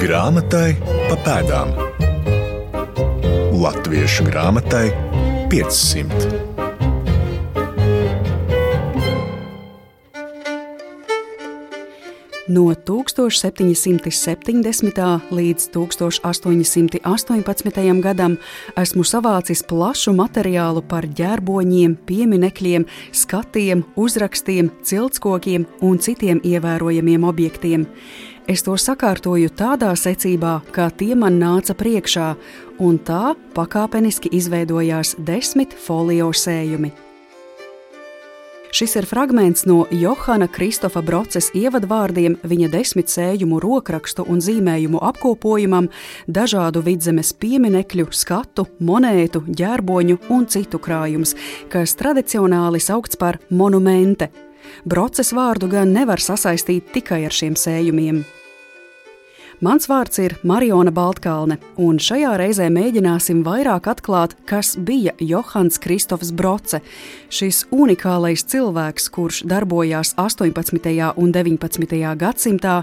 Grāmatai pa pēdām. Latviešu grāmatai 500. No 1770. līdz 1818. gadam esmu savācis plašu materiālu par ģerboņiem, pieminekļiem, skatiem, uzrakstiem, ciltskokiem un citiem ievērojamiem objektiem. Es to sakārtoju tādā secībā, kā tie man nāca priekšā, un tā pakāpeniski izveidojās desmit folio sējumi. Šis ir fragments no Johana Kristofa Broces ievadvārdiem viņa desmit sējumu rokrakstu un zīmējumu apkopojumam, dažādu vidzemes pieminekļu, skatu, monētu, ģērboņu un citu krājums, kas tradicionāli saukts par monumente. Broces vārdu gan nevar sasaistīt tikai ar šiem sējumiem. Mans vārds ir Mariona Baltkalne, un šajā reizē mēģināsim vairāk atklāt, kas bija Johans Kristofs Broce, šis unikālais cilvēks, kurš darbojās 18. un 19. gadsimtā,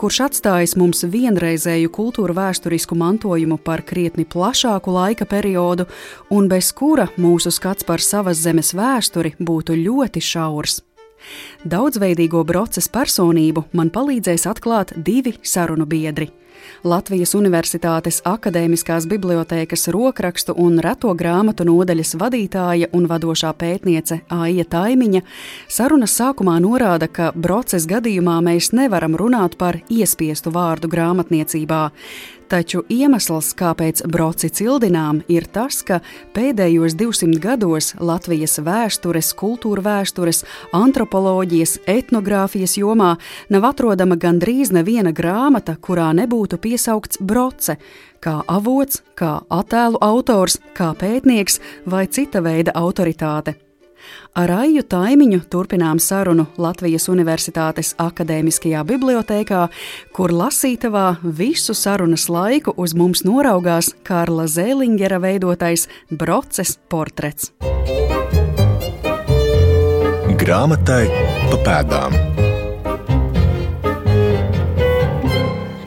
kurš atstājis mums vienreizēju kultūra vēsturisku mantojumu par krietni plašāku laika periodu, un bez kura mūsu skats par savas zemes vēsturi būtu ļoti šaurs. Daudzveidīgo broces personību man palīdzēs atklāt divi sarunu biedri. Latvijas Universitātes Akadēmiskās bibliotēkas rokrakstu un reto grāmatu nodaļas vadītāja un vadošā pētniece Aija Taimiņa sarunas sākumā norāda, ka broces gadījumā mēs nevaram runāt par iespiestu vārdu grāmatniecībā. Taču iemesls, kāpēc broci cildinām, ir tas, ka pēdējos 200 gados Latvijas vēstures, kultūra vēstures, antropoloģijas, etnogrāfijas jomā nav atrodama gandrīz neviena grāmata, kurā nebūtu piesaukts broce, kā avots, kā attēlu autors, kā pētnieks vai cita veida autoritāte. Ar Aiju Taimiņu turpinām sarunu Latvijas Universitātes Akadēmiskajā bibliotēkā, kur lasītavā visu sarunas laiku uz mums noraugās Kārla Zēlingera veidotais broces portrets. Grāmatai pa pēdām.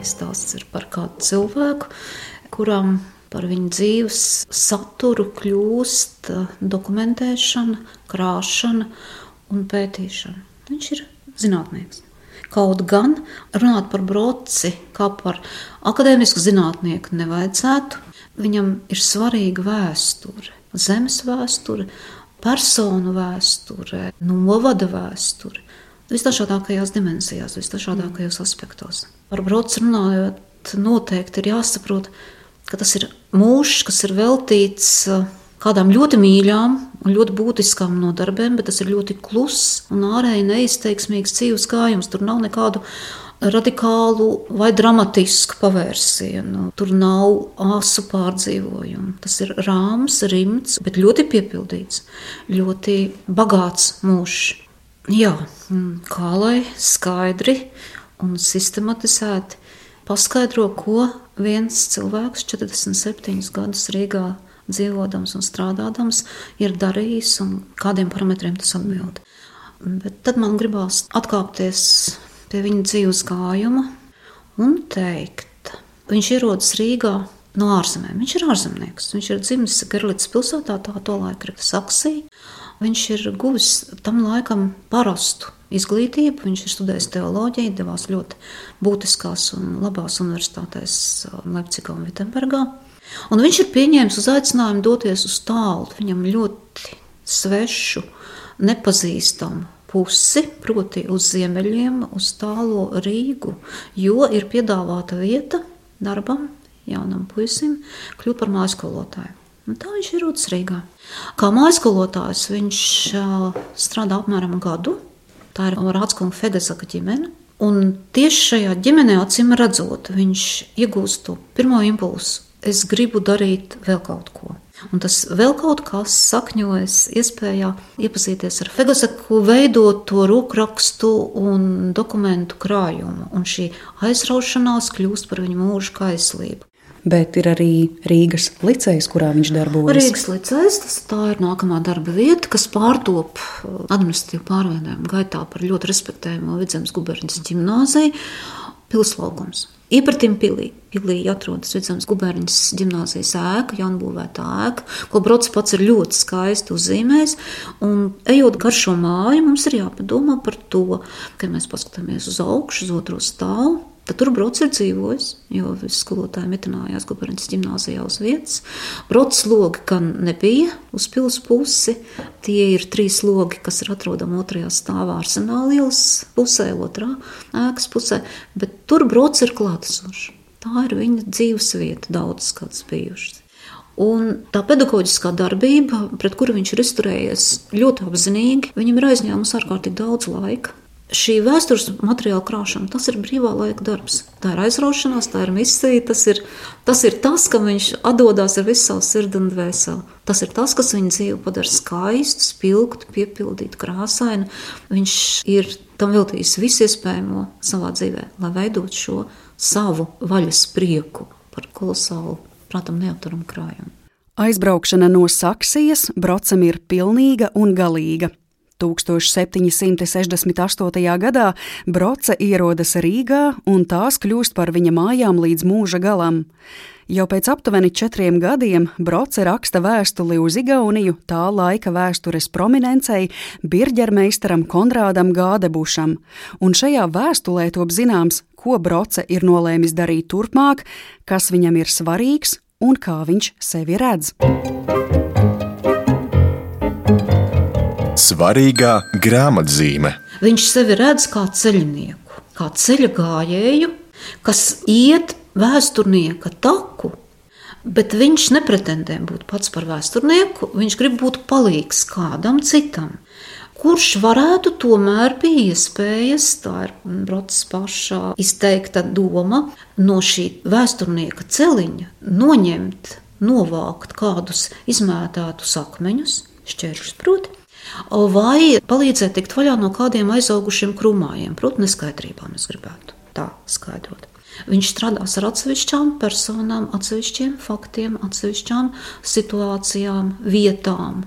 Stāsts ir par kādu cilvēku, kuram par viņa dzīves saturu kļūst dokumentēšana, krāšana un pētīšana. Viņš ir zinātnieks. Kaut gan runāt par broci kā par akadēmisku zinātnieku nevajadzētu. Viņam ir svarīga vēsture, zemes vēsture, personu vēsture, novada vēsture. Visdažādākajās dimensijās, visdažādākajos aspektos. Par broci runājot, noteikti ir jāsaprot, ka tas ir mūžs, kas ir veltīts uh, kādām ļoti mīļām un ļoti būtiskām nodarbēm, bet tas ir ļoti kluss un ārēji neizteiksmīgs dzīves gājums. Tur nav nekādu radikālu vai dramatisku pavērsienu. Tur nav asu pārdzīvojumu. Tas ir rāms, rimts, bet ļoti piepildīts, ļoti bagāts mūžs. Jā, kā lai skaidri un sistematizēti paskaidro, ko viens cilvēks 47 gadus Rīgā dzīvodams un strādādams ir darījis un kādiem parametriem tas atbild. Bet tad man gribās atkāpties pie viņa dzīves gājuma un teikt, viņš ierodas Rīgā no ārzemēm. Viņš ir ārzemnieks. Viņš ir dzimis Gerlītas pilsētā, tā to laiku ir Saksija. Viņš ir guvis tam laikam parastu izglītību. Viņš ir studējis teoloģiju, devās ļoti būtiskās un labās universitātēs uh, Leipzigā un Vitsenburgā. Un viņš ir pieņēmis uz aicinājumu doties uz tālu, viņam ļoti svešu, nepazīstamu pusi, proti, uz ziemeļiem, uz tālo Rīgu, jo ir piedāvāta vieta darbam jaunam puisim kļūt par mājskolotāju. Un tā viņš ir ierodas Rīgā. Kā mājaskolotājs viņš strādā apmēram gadu. Tā ir Rādskunga Fedezaka ģimene. Un tieši šajā ģimenē, acīm redzot, viņš iegūst to pirmo impulsu. Es gribu darīt vēl kaut ko. Un tas vēl kaut kas sakņojas iespējā iepazīties ar Fegasaku, veidot to rokrakstu un dokumentu krājumu. Un šī aizraušanās kļūst par viņu mūža kaislību bet ir arī Rīgas licejs, kurā viņš darbojas. Rīgas licejs, tas tā ir nākamā darba vieta, kas pārtop uh, administratīvu pārveidojumu gaitā par ļoti respektējumu Vidzemes guberņas ģimnāziju. pilslaukums. Iepratim pilī. Pilī atrodas Vidzemes guberņas gimnāzijas ēka, jaunbūvēta ēka, ko Brods pats ir ļoti skaisti uzzīmējis. Un ejot gar šo māju, mums ir jāpadomā par to, ka mēs paskatāmies uz augšu, uz otro stāvu. Tad tur Brods ir dzīvojis, jo visi skolotāji mitinājās Guberņas gimnāzijā uz vietas. Brods logi gan nebija uz pils pusi, tie ir trīs logi, kas ir atrodami otrajā stāvā arsenāla ielas pusē, otrā ēkas pusē, bet tur Brods ir klātesošs. Tā ir viņa dzīves vieta, daudzas kādas bijušas. Un tā pedagoģiskā darbība, pret kuru viņš ir izturējies ļoti apzinīgi, viņam ir aizņēmusi ārkārtīgi daudz laika. Šī vēstures materiāla krāšana, tas ir brīvā laika darbs. Tā ir aizraušanās, tā ir misija, tas ir tas, ir tas ka viņš atdodas ar visu savu sirdi un dvēseli. Tas ir tas, kas viņa dzīvi padara skaistu, spilgtu, piepildītu, krāsainu. Viņš ir tam veltījis visu iespējamo savā dzīvē, lai veidotu šo savu vaļas prieku par kolosālu, prātam, neapturamu krājumu. Aizbraukšana no Saksijas brocam ir pilnīga un galīga. 1768. gadā Broce ierodas Rīgā un tās kļūst par viņa mājām līdz mūža galam. Jau pēc aptuveni četriem gadiem Broce raksta vēstuli uz Igauniju tā laika vēstures prominencei birģermeistaram Konrādam Gādebušam, un šajā vēstulē top zināms, ko Broce ir nolēmis darīt turpmāk, kas viņam ir svarīgs un kā viņš sevi redz. Svarīgā grāmatzīme. Viņš sevi redz kā ceļnieku, kā ceļa gājēju, kas iet vēsturnieka taku. Bet viņš nepretendē būt pats par vēsturnieku, viņš grib būt palīgs kādam citam. Kurš varētu tomēr bija iespējas, tā ir Brotas pašā izteikta doma, no šī vēsturnieka celiņa noņemt, novākt kādus izmētātus akmeņus, šķēršļus proti, vai palīdzēt tikt vaļā no kādiem aizaugušiem krūmājiem, proti, neskaidrībām. Es gribētu tā skaidrot. Viņš strādās ar atsevišķām personām, atsevišķiem faktiem, atsevišķām situācijām, vietām,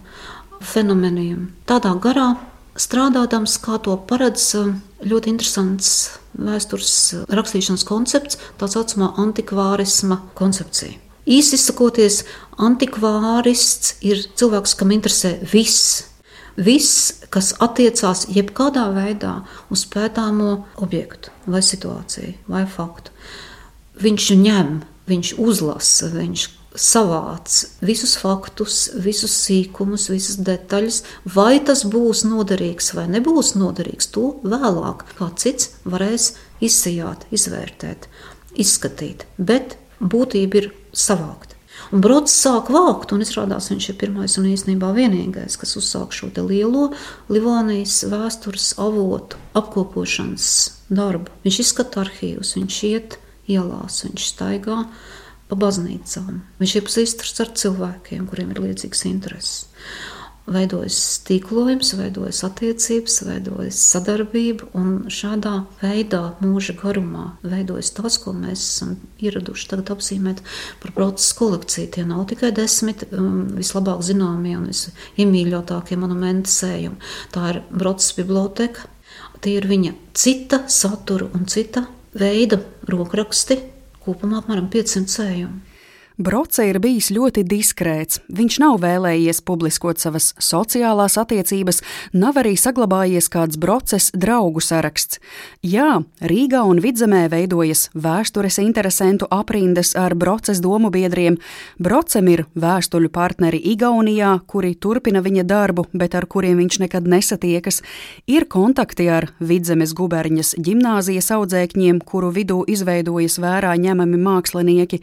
fenomeniem. Tādā garā strādādams, kā to paredz ļoti interesants vēstures rakstīšanas koncepts, tā saucamā antikvārisma koncepcija. Īsi izsakoties, antikvārists ir cilvēks, kam interesē viss viss, kas attiecās jebkādā veidā uz pētāmo objektu, vai situāciju, vai faktu. Viņš ņem, viņš uzlasa, viņš savāc visus faktus, visus sīkumus, visas detaļas. Vai tas būs noderīgs vai nebūs noderīgs, to vēlāk kāds cits varēs izsijāt, izvērtēt, izskatīt. Bet būtība ir savākt. Un Brods sāk vākt, un izrādās viņš ir pirmais un īstenībā vienīgais, kas uzsāk šo lielo Livānijas vēstures avotu apkopošanas darbu. Viņš izskata arhīvus, viņš iet ielās, viņš staigā pa baznīcām. Viņš iepazīstas ar cilvēkiem, kuriem ir līdzīgas intereses veidojas tīklojums, veidojas attiecības, veidojas sadarbība, un šādā veidā mūža garumā veidojas tas, ko mēs esam ieraduši tagad apzīmēt par procesu kolekciju. Tie nav tikai desmit um, vislabāk zināmie un visiemīļotākie monumenti sējumi. Tā ir Brotas biblioteka, tie ir viņa cita satura un cita veida rokraksti, kopumā apmēram 500 sējumi. Broce ir bijis ļoti diskrēts. Viņš nav vēlējies publiskot savas sociālās attiecības, nav arī saglabājies kāds broces draugu saraksts. Jā, Rīgā un Vidzemē veidojas vēstures interesantu aprindas ar broces domu biedriem. Brocem ir vēstuļu partneri Igaunijā, kuri turpina viņa darbu, bet ar kuriem viņš nekad nesatiekas. Ir kontakti ar Vidzemes guberņas ģimnāzijas audzēkņiem, kuru vidū izveidojas vērā ņemami mākslinieki.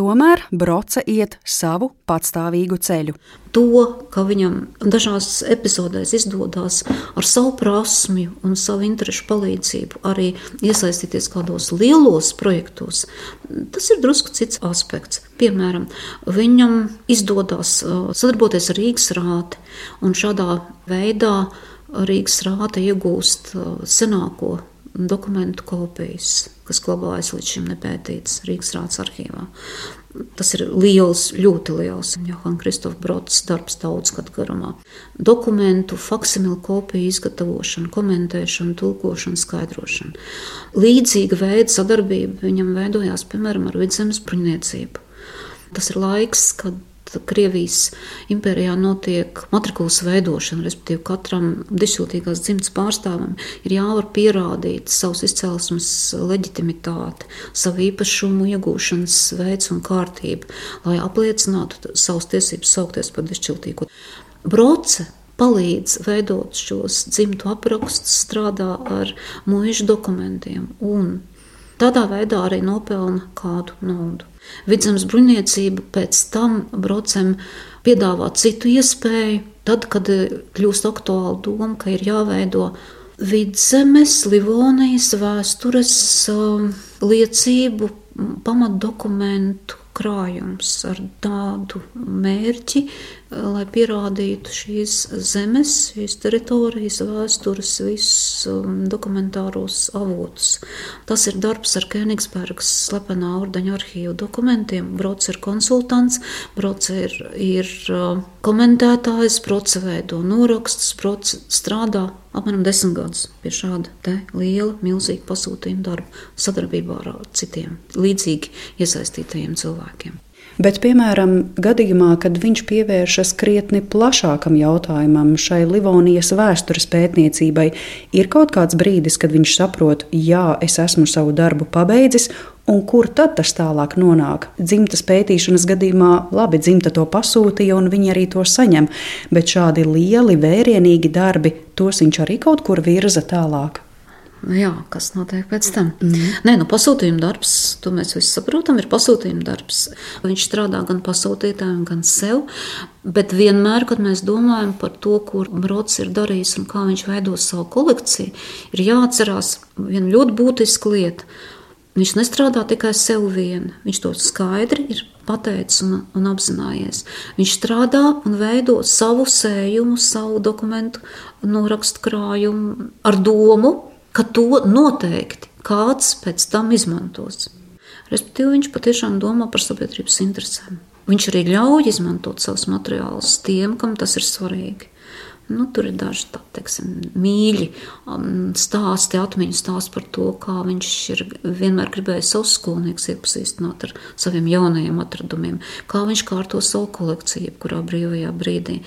Tomēr Broce iet savu patstāvīgu ceļu. To, ka viņam dažās epizodēs izdodas ar savu prasmju un savu interesu palīdzību arī iesaistīties kādos lielos projektos, tas ir drusku cits aspekts. Piemēram, viņam izdodas uh, sadarboties ar Rīgas rāti un šādā veidā Rīgas rāta iegūst uh, senāko dokumentu kopijas, kas glabājas līdz šim nepētītas Rīgas rāds arhīvā. Tas ir liels, ļoti liels Johana Kristofa Brods darbs daudz gadu garumā. Dokumentu, faksimilu kopiju izgatavošana, komentēšana, tulkošana, skaidrošana. Līdzīga veida sadarbība viņam veidojās, piemēram, ar vidzemes bruņniecību. Tas ir laiks, kad Krievijas impērijā notiek matrikulas veidošana, respektīvi katram dišūtīgās dzimtas pārstāvam ir jāvar pierādīt savus izcelsmes leģitimitāti, savu īpašumu iegūšanas veids un kārtību, lai apliecinātu savus tiesības saukties par dišķiltīgu. Broce palīdz veidot šos dzimtu aprakstus, strādā ar mūža dokumentiem un tādā veidā arī nopelna kādu naudu. Vidzemes bruņniecība pēc tam brocem piedāvā citu iespēju, tad, kad kļūst aktuāla doma, ka ir jāveido vidzemes, Livonijas vēstures um, liecību pamatdokumentu krājums ar tādu mērķi, lai pierādītu šīs zemes, šīs teritorijas vēstures, visus um, dokumentāros avotus. Tas ir darbs ar Kenigsbergas slepenā ordeņa arhīvu dokumentiem. Brods ir konsultants, Brods ir, ir uh, komentētājs, Brods veido norakstus, Brods strādā apmēram desmit gadus pie šāda liela, milzīga pasūtījuma darba sadarbībā ar citiem līdzīgi iesaistītajiem cilvēkiem. Bet, piemēram, gadījumā, kad viņš pievēršas krietni plašākam jautājumam, šai Livonijas vēstures pētniecībai, ir kaut kāds brīdis, kad viņš saprot, jā, es esmu savu darbu pabeidzis, un kur tad tas tālāk nonāk? Dzimtas pētīšanas gadījumā, labi, dzimta to pasūtīja, un viņi arī to saņem, bet šādi lieli, vērienīgi darbi, tos viņš arī kaut kur virza tālāk. Nu jā, kas notiek pēc tam? Mm. Nē, nu, pasūtījuma darbs, to mēs visi saprotam, ir pasūtījuma darbs. Viņš strādā gan pasūtītājiem, gan sev. Bet vienmēr, kad mēs domājam par to, ko Brods ir darījis un kā viņš veido savu kolekciju, ir jāatcerās viena ļoti būtiska lieta. Viņš nestrādā tikai sev vienu, viņš to skaidri ir pateicis un, un apzinājies. Viņš strādā un veido savu sējumu, savu dokumentu, norakstu krājumu ar domu, ka to noteikti kāds pēc tam izmantos. Respektīvi, viņš patiešām domā par sabiedrības interesēm. Viņš arī ļauj izmantot savus materiālus tiem, kam tas ir svarīgi. Nu, tur ir daži tādi mīļi um, stāsti, atmiņu stāsti par to, kā viņš ir vienmēr gribējis savus skolniekus iepazīstināt ar saviem jaunajiem atradumiem, kā viņš kārto savu kolekciju, jebkurā brīvajā brīdī.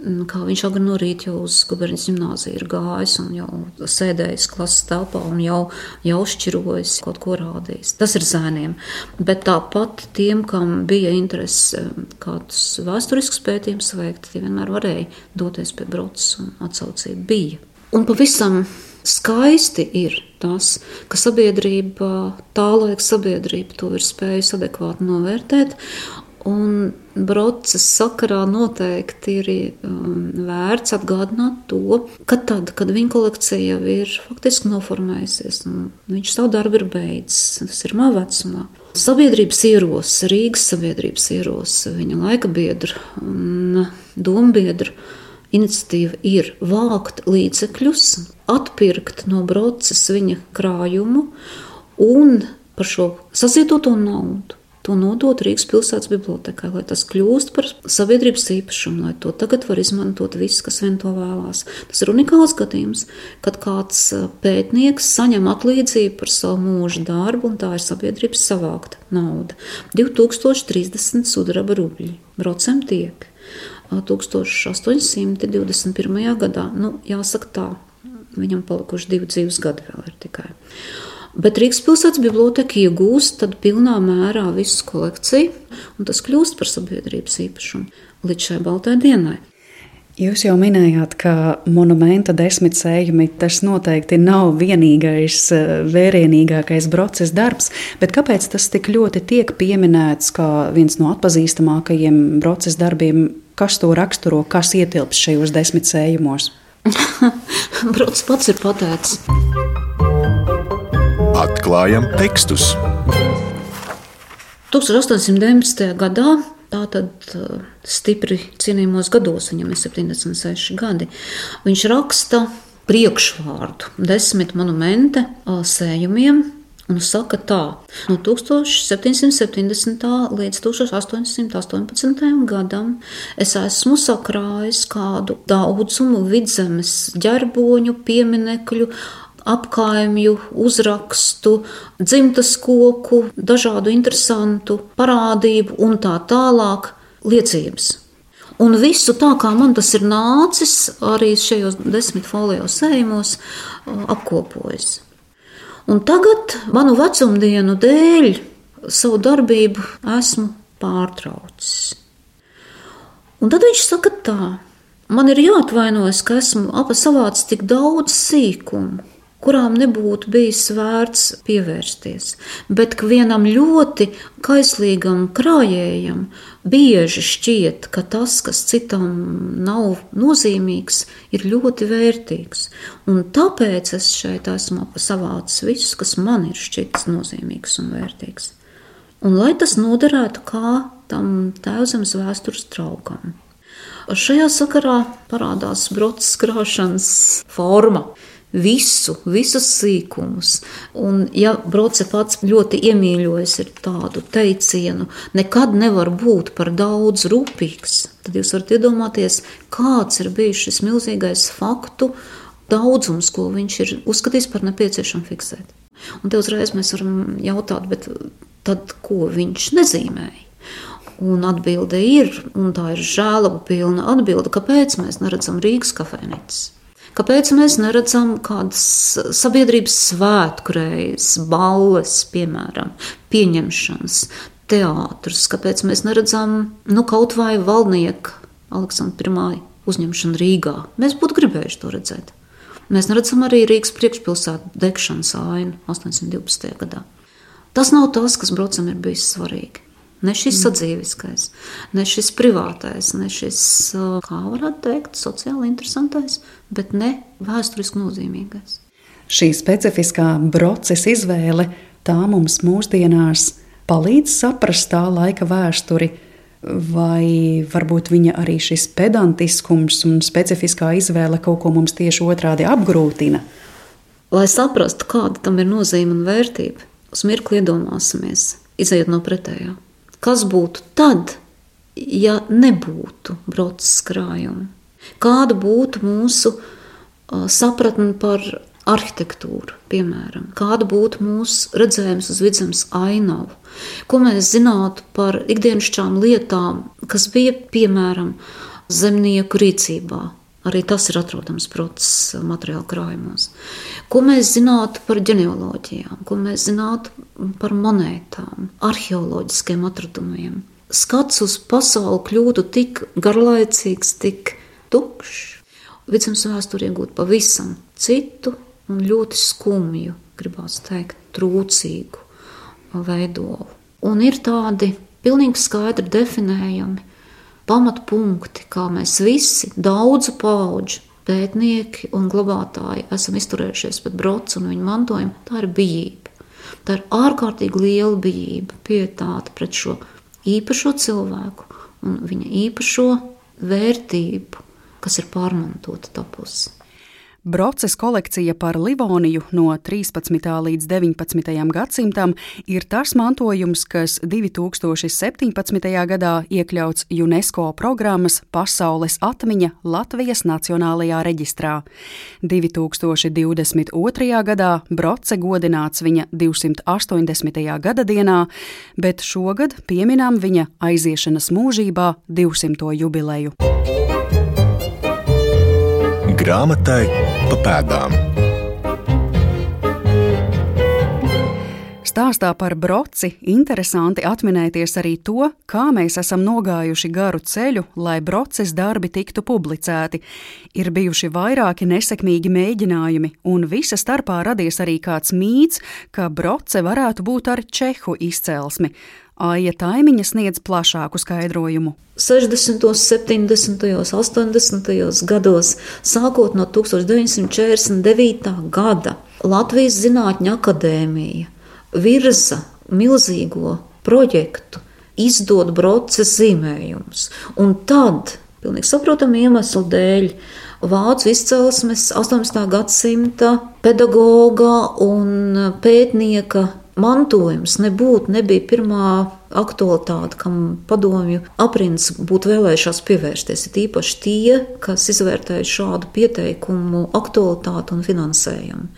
Nu, kā viņš agri no rīta jau uz guberņas gimnāziju ir gājis un jau sēdējis klases telpā un jau, jau šķirojis, kaut ko rādījis. Tas ir zēniem. Bet tāpat tiem, kam bija interese kādus vēsturiskus pētījumus veikt, tie vienmēr varēja doties pie broces un atsaucība bija. Un pavisam skaisti ir tas, ka sabiedrība, tā laika sabiedrība to ir spējusi adekvāti novērtēt Un broces sakarā noteikti ir um, vērts atgādināt to, ka tad, kad viņa kolekcija jau ir faktiski noformējusies, un viņš savu darbu ir beidzis, tas ir mazā vecumā. Sabiedrības ieros, Rīgas sabiedrības ieros, viņa laika biedra un dombiedra iniciatīva ir vākt līdzekļus, atpirkt no broces viņa krājumu un par šo sazietoto naudu to nodot Rīgas pilsētas bibliotekai, lai tas kļūst par sabiedrības īpašumu, lai to tagad var izmantot viss, kas vien to vēlās. Tas ir unikāls gadījums, kad kāds pētnieks saņem atlīdzību par savu mūža darbu, un tā ir sabiedrības savākta nauda. 2030 sudraba rubļi brocem tiek. 1821. gadā, nu, jāsaka tā, viņam palikuši divi dzīves gadi vēl ir tikai. Bet Rīgas pilsētas biblioteka iegūst pilnā mērā visu kolekciju, un tas kļūst par sabiedrības īpašumu līdz šai baltai dienai. Jūs jau minējāt, ka monēta desmit sējumi tas noteikti nav vienīgais eh, vērienīgākais procesa darbs, bet kāpēc tas tik ļoti tiek pieminēts kā viens no atpazīstamākajiem procesa darbiem? Kas to raksturo, kas ietilps šajos desmit sējumos? Brods pats ir pateicis. Atklājam tekstus. 1819. gadā, tātad uh, stipri cienījumos gados, viņam ir 76 gadi, viņš raksta priekšvārdu desmit monumenta sējumiem. Un saka tā, no 1770. līdz 1818. gadam es esmu sakrājis kādu daudzumu vidzemes ģerboņu, pieminekļu, apkaimju, uzrakstu, dzimtas koku, dažādu interesantu parādību un tā tālāk liecības. Un visu tā, kā man tas ir nācis, arī šajos desmit folijos sējumos apkopojis. Un tagad manu vecumdienu dēļ savu darbību esmu pārtraucis. Un tad viņš saka tā, man ir jāatvainojas, ka esmu savācis tik daudz sīkumu, kurām nebūtu bijis vērts pievērsties, bet vienam ļoti kaislīgam krājējam bieži šķiet, ka tas, kas citam nav nozīmīgs, ir ļoti vērtīgs. Un tāpēc es šeit esmu savācis visus, kas man ir šķitis nozīmīgs un vērtīgs. Un lai tas noderētu kā tam tēvzemes vēstures traukam. Šajā sakarā parādās brotas krāšanas forma visu, visus sīkumus. Un, ja Broce pats ļoti iemīļojas ar tādu teicienu, nekad nevar būt par daudz rūpīgs, tad jūs varat iedomāties, kāds ir bijis šis milzīgais faktu daudzums, ko viņš ir uzskatījis par nepieciešamu fiksēt. Un te uzreiz mēs varam jautāt, bet tad ko viņš nezīmēja? Un atbilde ir, un tā ir žēlaba pilna atbilde, kāpēc mēs neredzam Rīgas kafejnīcas. Kāpēc mēs neredzam kādas sabiedrības svētku reizes, balles, piemēram, pieņemšanas, teātrus? Kāpēc mēs neredzam nu, kaut vai valdnieku Aleksandra I uzņemšanu Rīgā? Mēs būtu gribējuši to redzēt. Mēs neredzam arī Rīgas priekšpilsētu degšanas ainu 812. gadā. Tas nav tas, kas brocam ir bijis svarīgi. Ne šis mm. sadzīviskais, ne šis privātais, ne šis, kā varētu teikt, sociāli interesantais, bet ne vēsturiski nozīmīgais. Šī specifiskā procesa izvēle tā mums mūsdienās palīdz saprast tā laika vēsturi, vai varbūt viņa arī šis pedantiskums un specifiskā izvēle kaut ko mums tieši otrādi apgrūtina. Lai saprastu, kāda tam ir nozīme un vērtība, uz mirkli iedomāsimies, izējot no pretējā. Kas būtu tad, ja nebūtu broces krājuma? Kāda būtu mūsu sapratne par arhitektūru, piemēram? Kāda būtu mūsu redzējums uz vidzemes ainavu? Ko mēs zinātu par ikdienišķām lietām, kas bija piemēram zemnieku rīcībā, Arī tas ir atrodams procesa materiāla krājumos. Ko mēs zinātu par ģenealoģijām, ko mēs zinātu par monētām, arheoloģiskiem atradumiem. Skats uz pasauli kļūtu tik garlaicīgs, tik tukšs. Vidzemes vēsture iegūt pavisam citu un ļoti skumju, gribās teikt, trūcīgu veidolu. Un ir tādi pilnīgi skaidri definējami pamatpunkti, kā mēs visi, daudzu pauģu pētnieki un glabātāji, esam izturējušies pret brocu un viņa mantojumu, tā ir bijība. Tā ir ārkārtīgi liela bijība, pietāta pret šo īpašo cilvēku un viņa īpašo vērtību, kas ir pārmantota tapusi. Broces kolekcija par Livoniju no 13. līdz 19. gadsimtam ir tas mantojums, kas 2017. gadā iekļauts UNESCO programmas Pasaules atmiņa Latvijas Nacionālajā reģistrā. 2022. gadā Broce godināts viņa 280. gada dienā, bet šogad pieminām viņa aiziešanas mūžībā 200. jubileju. Grāmatai pa pēdām. Stāstā par broci interesanti atminēties arī to, kā mēs esam nogājuši garu ceļu, lai broces darbi tiktu publicēti. Ir bijuši vairāki nesekmīgi mēģinājumi, un visa starpā radies arī kāds mīts, ka broce varētu būt ar čehu izcelsmi. Aija Taimiņa sniedz plašāku skaidrojumu. 60., 70., 80. gados, sākot no 1949. gada, Latvijas Zinātņu akadēmija virza milzīgo projektu, izdod broces zīmējumus. Un tad, pilnīgi saprotamu iemeslu dēļ, vācu izcelsmes 18. gadsimta pedagoga un pētnieka mantojums nebūtu nebija pirmā aktualitāte, kam padomju aprindas būtu vēlējušās pievērsties. Ir īpaši tie, kas izvērtēja šādu pieteikumu aktualitāti un finansējumu.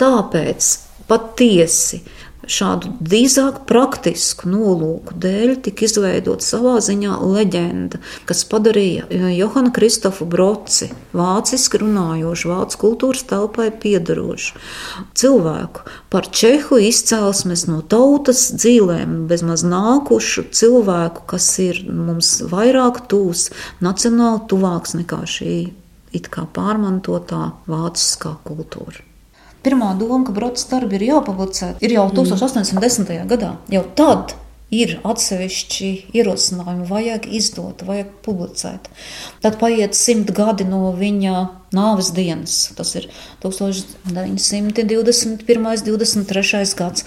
Tāpēc patiesi Šādu drīzāk praktisku nolūku dēļ tika izveidota savā ziņā leģenda, kas padarīja Johanu Kristofu Broci, vāciski runājošu, vācu kultūras telpai piedarošu cilvēku par čehu izcelsmes no tautas dzīvēm, bezmaz nākušu cilvēku, kas ir mums vairāk tūs, nacionāli tuvāks nekā šī it kā pārmantotā vāciskā kultūra. Pirmā doma, ka brodas darbi ir jāpublicē, ir jau 1810. Mm. gadā. Jau tad ir atsevišķi ierosinājumi, vajag izdot, vajag publicēt. Tad paiet simt gadi no viņa nāves dienas. Tas ir 1921. 23. gads.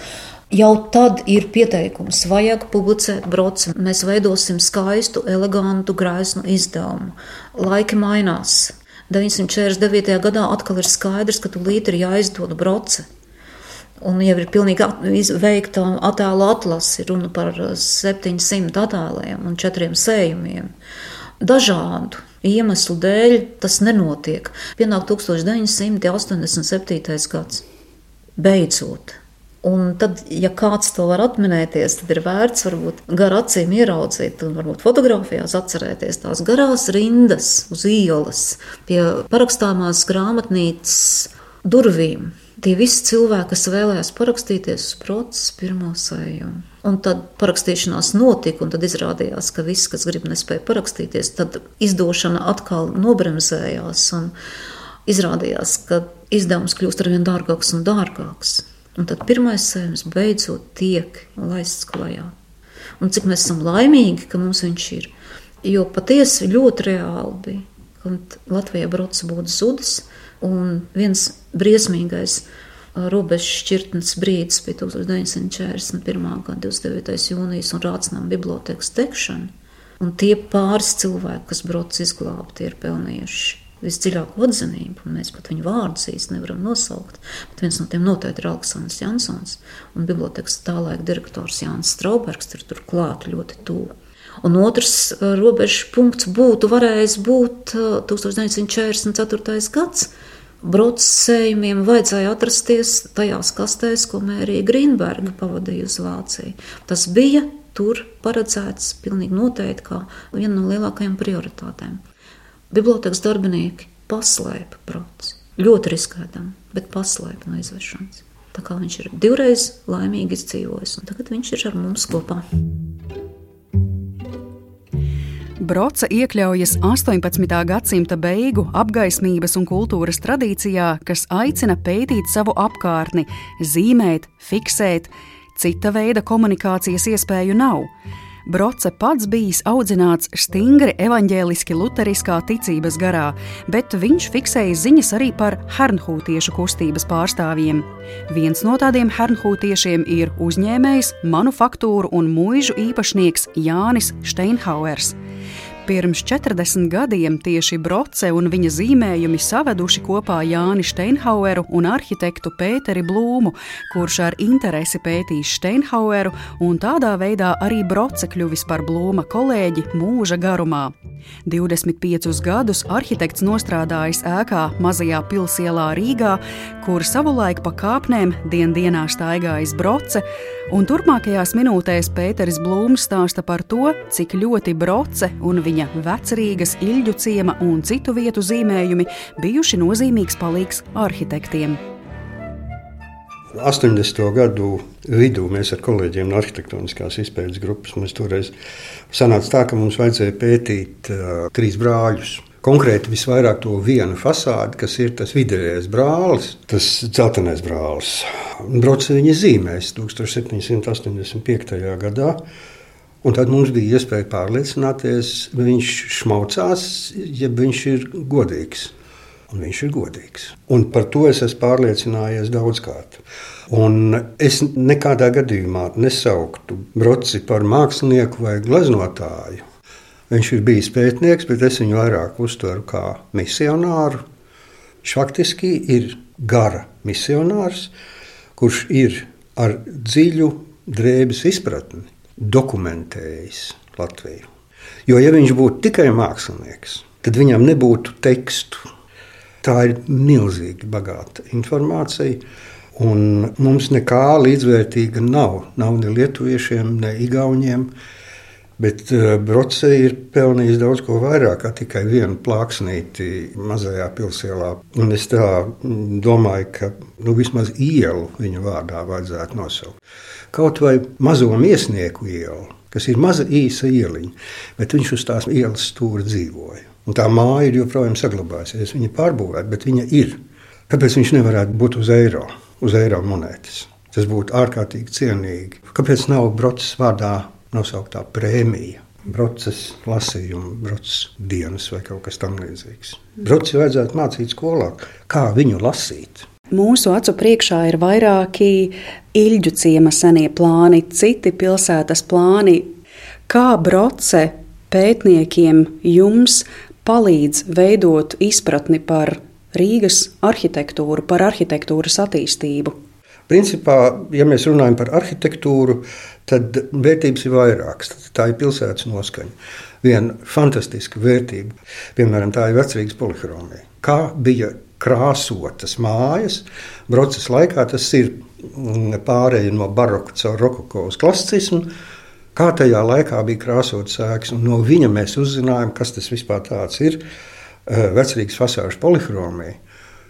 Jau tad ir pieteikums, vajag publicēt broci. Mēs veidosim skaistu, elegantu, graisnu izdevumu. Laiki mainās. 949. gadā atkal ir skaidrs, ka tūlīt ir jāizdod broce. Un jau ir pilnīgi veikta attēlu atlase, runa par 700 attēliem un 4 sējumiem. Dažādu iemeslu dēļ tas nenotiek. Pienāk 1987. gads. Beidzot, Un tad, ja kāds to var atminēties, tad ir vērts varbūt gar acīm ieraudzīt, un varbūt fotografijās atcerēties tās garās rindas uz ielas pie parakstāmās grāmatnīcas durvīm. Tie visi cilvēki, kas vēlējās parakstīties uz procesu pirmo sējumu. Un tad parakstīšanās notika, un tad izrādījās, ka viss, kas grib, nespēja parakstīties, tad izdošana atkal nobremzējās. Izrādījās, ka izdevums kļūst arvien dārgāks un dārgāks. Un tad pirmais sējums beidzot tiek laists klajā. Un cik mēs esam laimīgi, ka mums viņš ir. Jo patiesi ļoti reāli bija, kad Latvijā brods būtu zudis, un viens briesmīgais robežu šķirtnes brīdis bija 1941. gada 29. jūnijas un Rācinām bibliotekas tekšana. Un tie pāris cilvēki, kas brods izglābti, ir pelnījuši visdziļāko atzinību, un mēs pat viņu vārdus īsti nevaram nosaukt. Bet viens no tiem noteikti ir Aleksandrs Jansons, un bibliotekas tālaika direktors Jānis Straubergs ir turklāt ļoti tuvu. Un otrs uh, robežas punkts būtu varējis būt 1944. Uh, gads. Brods sējumiem vajadzēja atrasties tajās kastēs, ko Mērija Grīnberga pavadīja uz Vāciju. Tas bija tur paredzēts pilnīgi noteikti kā viena no lielākajām prioritātēm. Bibliotēkas darbinieki paslēpa procesu. Ļoti riskētam, bet paslēpa no izvešanas. Tā kā viņš ir divreiz laimīgi izdzīvojis, un tagad viņš ir ar mums kopā. Broca iekļaujas 18. gadsimta beigu apgaismības un kultūras tradīcijā, kas aicina pētīt savu apkārtni, zīmēt, fiksēt. Cita veida komunikācijas iespēju nav. Broce pats bijis audzināts stingri evaņģēliski luteriskā ticības garā, bet viņš fiksēja ziņas arī par hernhūtiešu kustības pārstāvjiem. Viens no tādiem hernhūtiešiem ir uzņēmējs, manufaktūru un mūžu īpašnieks Jānis Steinhauers. Pirms 40 gadiem tieši Broce un viņa zīmējumi saveduši kopā Jāni Steinhaueru un arhitektu Pēteri Blūmu, kurš ar interesi pētīs Steinhaueru, un tādā veidā arī Broce kļuvis par Blūma kolēģi mūža garumā. 25 gadus arhitekts nostrādājis ēkā Mazajā pilsēlā Rīgā, kur savulaik pa kāpnēm dien dienā staigājis Broce, un turpmākajās minūtēs Pēteris Blūms stāsta par to, cik ļoti Broce un viņa vecrīgas, Ilģu ciema un citu vietu zīmējumi bijuši nozīmīgs palīgs arhitektiem. 80. gadu vidū mēs ar kolēģiem no arhitektoniskās izpētes grupas mēs toreiz sanāca tā, ka mums vajadzēja pētīt uh, trīs brāļus. Konkrēti visvairāk to vienu fasādi, kas ir tas vidējais brālis, tas dzeltenais brālis. Brods viņa zīmēs 1785. gadā. Un tad mums bija iespēja pārliecināties, vai viņš šmaucās, ja viņš ir godīgs un viņš ir godīgs. Un par to es esmu pārliecinājies daudzkārt. Un es nekādā gadījumā nesauktu Broci par mākslinieku vai gleznotāju. Viņš ir bijis pētnieks, bet es viņu vairāk uztveru kā misionāru. Viņš faktiski ir gara misionārs, kurš ir ar dziļu drēbes izpratni dokumentējis Latviju. Jo, ja viņš būtu tikai mākslinieks, tad viņam nebūtu tekstu. Tā ir milzīgi bagāta informācija. Un mums nekā līdzvērtīga nav. Nav ne lietuviešiem, ne igauniem. Bet uh, Broce ir pelnījis daudz ko vairāk, kā tikai vienu plāksnīti mazajā pilsēlā. Un es mm, domāju, ka nu, vismaz ielu viņa vārdā vajadzētu nosaukt. Kaut vai mazo miesnieku ielu, kas ir maza īsa ieliņa, bet viņš uz tās ielas stūra dzīvoja. Un tā māja ir joprojām saglabājusies. Viņa ir pārbūvēta, bet viņa ir. Kāpēc viņš nevarētu būt uz eiro, uz eiro monētas? Tas būtu ārkārtīgi cienīgi. Kāpēc nav brocis vārdā nosauktā prēmija? Broces lasījuma, broces dienas vai kaut kas tamlīdzīgs. Brocis vajadzētu mācīt skolā, kā viņu lasīt. Mūsu acu priekšā ir vairāki ilģu ciema senie plāni, citi pilsētas plāni. Kā broce pētniekiem jums palīdz veidot izpratni par Rīgas arhitektūru, par arhitektūras attīstību? Principā, ja mēs runājam par arhitektūru, tad vērtības ir vairākas. Tā ir pilsētas noskaņa. Viena fantastiska vērtība, piemēram, tā ir vecrīgas polihromija. Kā bija krāsotas mājas. Broces laikā tas ir mm, pārējai no baroka caur rokoko uz klasicismu. Kā tajā laikā bija krāsotas ēkas, un no viņa mēs uzzinājām, kas tas vispār ir. Eh, vecrīgas fasāžu polihromija,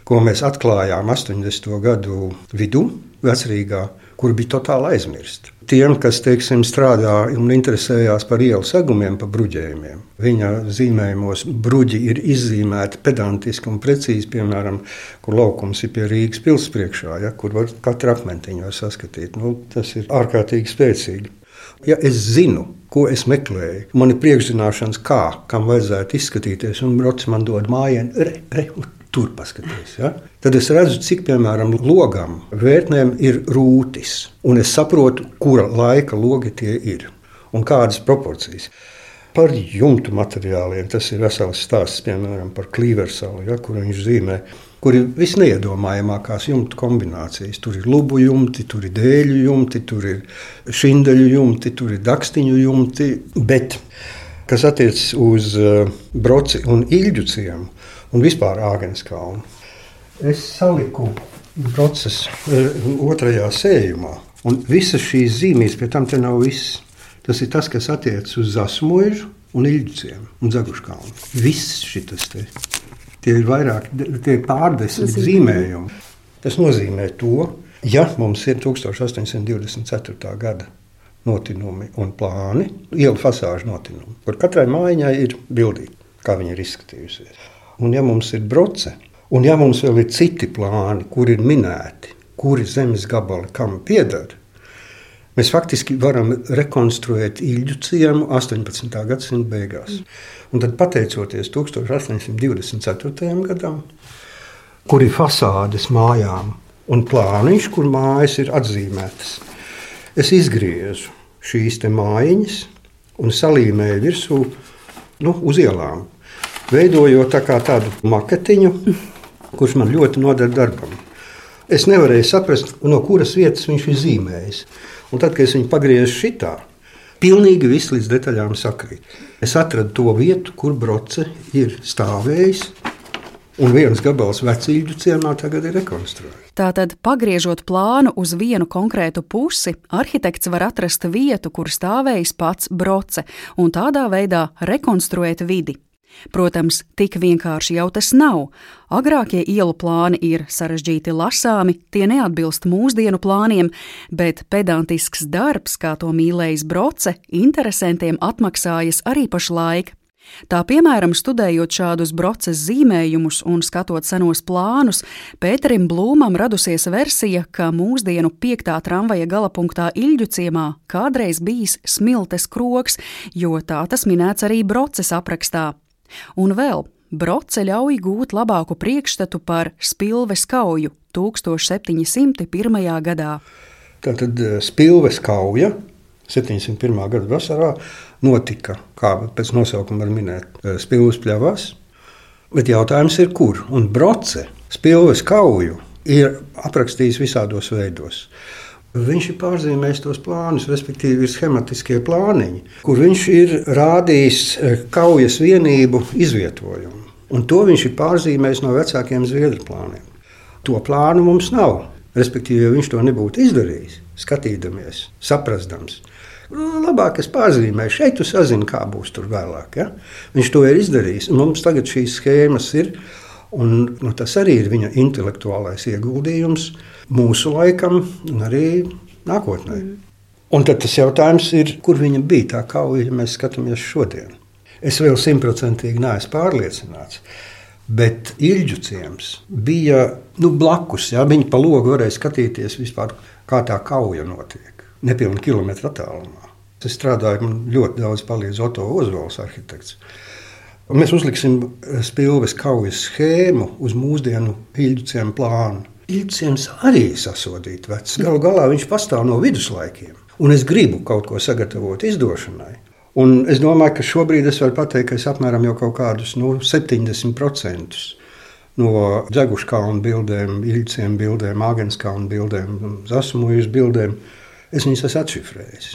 ko mēs atklājām 80. gadu vidū Vecrīgā kur bija totāli aizmirsti. Tiem, kas teiksim, strādā un interesējās par ielu segumiem, par bruģējumiem, viņa zīmējumos bruģi ir izzīmēti pedantiski un precīzi, piemēram, kur laukums ir pie Rīgas pilsētas priekšā, ja, kur var katru akmentiņu saskatīt. Nu, tas ir ārkārtīgi spēcīgi. Ja es zinu, ko es meklēju, man ir priekšzināšanas, kā, kam vajadzētu izskatīties, un brocis man dod mājienu, re, re, tur paskaties. Ja? Tad es redzu, cik piemēram logam, vērtnēm ir rūtis, un es saprotu, kura laika logi tie ir un kādas proporcijas. Par jumtu materiāliem tas ir vesels stāsts, piemēram, par klīversalu, ja, kur viņš zīmē, kur ir visneiedomājamākās jumtu kombinācijas. Tur ir lubu jumti, tur ir dēļu jumti, tur ir šindeļu jumti, tur ir dakstiņu jumti, bet kas attiecas uz uh, broci un ilģu ciemu, un vispār Āgenes kalnu. Es saliku procesu eh, otrajā sējumā, un visas šīs zīmijas pie tam te nav viss. Tas ir tas, kas attiecas uz Zasmožu un Ilģiciem un Zaguškalnu. Viss šis te. Tie ir vairāk, tie ir pārdesmit zīmējumi. Tas nozīmē to, ja mums ir 1824. gada notinumi un plāni, ielu fasāžu notinumi, kur katrai mājai ir bildīte, kā viņa ir izskatījusies. Un ja mums ir broce, un ja mums vēl ir citi plāni, kur ir minēti, kuri zemes gabali kam pieder, mēs faktiski varam rekonstruēt īļu ciemu 18. gadsimta beigās. Un tad, pateicoties 1824. gadam, kur ir fasādes mājām un plāniņš, kur mājas ir atzīmētas, es izgriezu šīs mājiņas un salīmēju virsū nu, uz ielām veidojot tā tādu maketiņu, kurš man ļoti noder darbam. Es nevarēju saprast, no kuras vietas viņš ir zīmējis. Un tad, kad es viņu pagriezu šitā, pilnīgi viss līdz detaļām sakrīt. Es atradu to vietu, kur broce ir stāvējis. Un viens gabals vecīļu ciemā tagad ir rekonstruēts. Tātad, pagriežot plānu uz vienu konkrētu pusi, arhitekts var atrast vietu, kur stāvējis pats broce, un tādā veidā rekonstruēt vidi. Protams, tik vienkārši jau tas nav. Agrākie ielu plāni ir sarežģīti lasāmi, tie neatbilst mūsdienu plāniem, bet pedantisks darbs, kā to mīlējis Broce, interesantiem atmaksājas arī pašlaik. Tā piemēram, studējot šādus broces zīmējumus un skatot senos plānus, Pēterim Blūmam radusies versija, ka mūsdienu piektā tramvaja galapunktā Ilģu ciemā kādreiz bijis smiltes kroks, jo tā tas minēts arī broces aprakstā. Un vēl Broce ļauj gūt labāku priekšstatu par spilves kauju 1701. gadā. Tātad eh, spilves kauja 701. gada vasarā notika, kā pēc nosaukuma var minēt, spilves pļavās. Bet jautājums ir, kur? Un broce spilves kauju ir aprakstījis visādos veidos. Viņš ir pārzīmējis tos plānus, respektīvi, ir schematiskie plāniņi, kur viņš ir rādījis eh, kaujas vienību izvietojumu. Un to viņš ir pārzīmējis no vecākiem zviedru plāniem. To plānu mums nav. Respektīvi, ja viņš to nebūtu izdarījis, skatīdamies, saprastams, labāk es pārzīmēju, šeit tu sazini, kā būs tur vēlāk. Ja? Viņš to ir izdarījis. Mums tagad šīs schēmas ir. Un, nu, tas arī ir viņa intelektuālais ieguldījums mūsu laikam un arī nākotnē. Mm. Un tad tas jautājums ir, kur viņa bija tā kauja, ja mēs skatāmies šodien. Es vēl simtprocentīgi neesmu pārliecināts. Bet Ilģu ciems bija nu, blakus. Ja? Viņi pa logu varēja skatīties, vispār, kā tā kauja notiek. Nepilnu kilometru attālumā. Es strādāju, man ļoti daudz palīdz Oto Ozvols, arhitekts. Un mēs uzliksim spilves kaujas schēmu uz mūsdienu Ilģuciem plānu. Ilģuciems arī ir sasodīts vecs. Galu galā viņš pastāv no viduslaikiem. Un es gribu kaut ko sagatavot izdošanai. Un es domāju, ka šobrīd es varu pateikt, ka es apmēram jau kaut kādus nu, 70% no Dzeguškalnu bildēm, Ilģciem bildēm, Āgenskalnu bildēm, Zasumujas bildēm, es viņus esmu atšifrējis.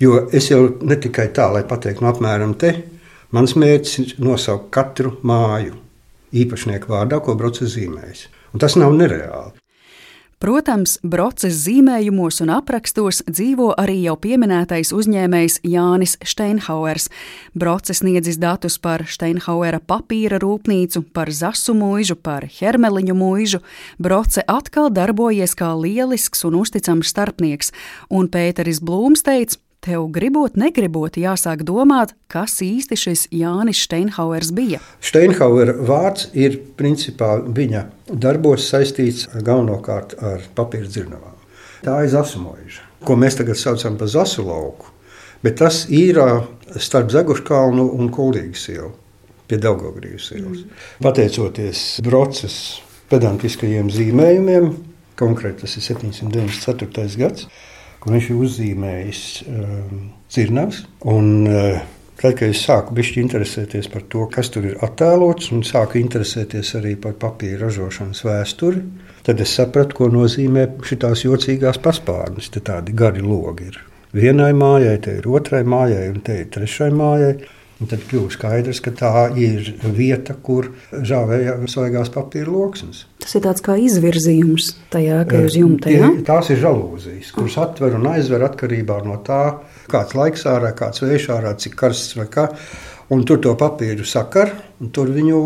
Jo es jau ne tikai tā, lai pateiktu, no apmēram te, Mans mērķis ir nosaukt katru māju īpašnieku vārdā, ko brocis zīmējis. Un tas nav nereāli. Protams, broces zīmējumos un aprakstos dzīvo arī jau pieminētais uzņēmējs Jānis Steinhauers. Broces sniedzis datus par Steinhauera papīra rūpnīcu, par zasu mūžu, par hermeliņu mūžu. Broce atkal darbojies kā lielisks un uzticams starpnieks, un Pēteris Blūms teica, Tev gribot, negribot, jāsāk domāt, kas īsti šis Jānis Steinhauers bija. Steinhauera vārds ir principā viņa darbos saistīts galvenokārt ar papīra dzirnavām. Tā ir zasmoža, ko mēs tagad saucam par zasu lauku, bet tas ir starp Zaguškalnu un Kuldīgas ielu pie Daugogrības ielas. Mm. Pateicoties Broces pedantiskajiem zīmējumiem, konkrēti tas ir 794. gads, Viņš ir uzzīmējis um, dzirnavas. Un, uh, Tad, kad es sāku bišķi interesēties par to, kas tur ir attēlots, un sāku interesēties arī par papīra ražošanas vēsturi, tad es sapratu, ko nozīmē šīs jocīgās paspārnes. Te tādi gari logi ir. Vienai mājai, te ir otrai mājai, un te ir trešai mājai. Un tad kļuva skaidrs, ka tā ir vieta, kur žāvēja svaigās papīra lokus. Tas ir tāds kā izvirzījums tajā, ka uz jumta ir. Ja? Tās ir žalūzijas, kuras atver un aizver atkarībā no tā, kāds laiks ārā, kāds vējš ārā, cik karsts vai kā. Un tur to papīru sakar, un tur viņu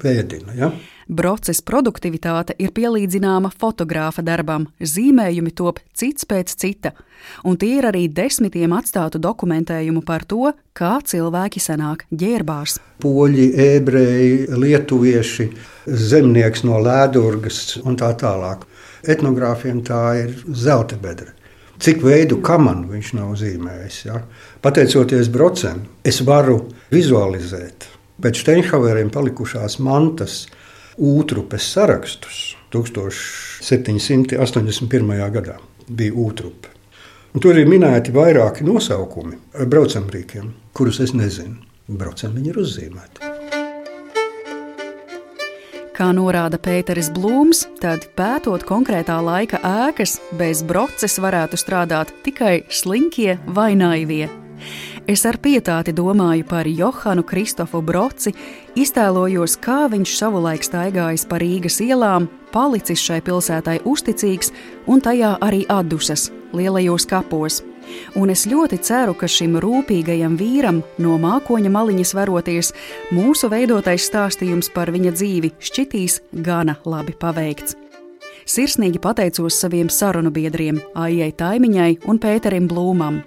vēdina. Ja? Broces produktivitāte ir pielīdzināma fotogrāfa darbam, zīmējumi top cits pēc cita, un tie ir arī desmitiem atstātu dokumentējumu par to, kā cilvēki senāk ģērbās. Poļi, ebreji, lietuvieši, zemnieks no Lēdurgas un tā tālāk. Etnogrāfiem tā ir zelta bedra. Cik veidu kamanu viņš nav zīmējis. Ja? Pateicoties brocēm, es varu vizualizēt pēc Steinhaueriem palikušās mantas Ūtrupes sarakstus 1781. gadā bija Ūtrupe. Un tur ir minēti vairāki nosaukumi ar braucamrīkiem, kurus es nezinu. Braucam viņi ir uzzīmēti. Kā norāda Pēteris Blūms, tad pētot konkrētā laika ēkas, bez broces varētu strādāt tikai slinkie vai naivie. Es ar pietāti domāju par Johanu Kristofu Broci, iztēlojos, kā viņš savulaik staigājis pa Rīgas ielām, palicis šai pilsētai uzticīgs un tajā arī atdusas lielajos kapos. Un es ļoti ceru, ka šim rūpīgajam vīram, no mākoņa maliņas veroties, mūsu veidotais stāstījums par viņa dzīvi šķitīs gana labi paveikts. Sirsnīgi pateicos saviem sarunu biedriem Aijai Taimiņai un Pēterim Blūmam.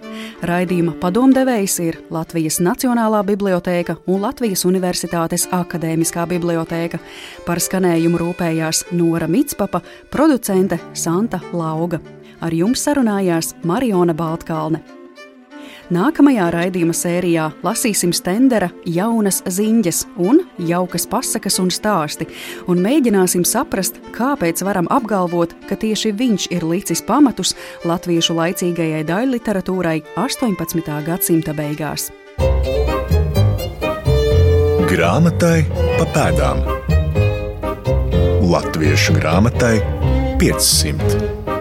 Raidījuma padomdevējs ir Latvijas Nacionālā bibliotēka un Latvijas Universitātes Akadēmiskā bibliotēka. Par skanējumu rūpējās Nora Mitspapa, producente Santa Lauga. Ar jums sarunājās Mariona Baltkalne. Nākamajā raidījuma sērijā lasīsim Stendera jaunas ziņas un jaukas pasakas un stāsti, un mēģināsim saprast, kāpēc varam apgalvot, ka tieši viņš ir licis pamatus latviešu laicīgajai daļliteratūrai 18. gadsimta beigās. Grāmatai pa pēdām. Latviešu grāmatai 500.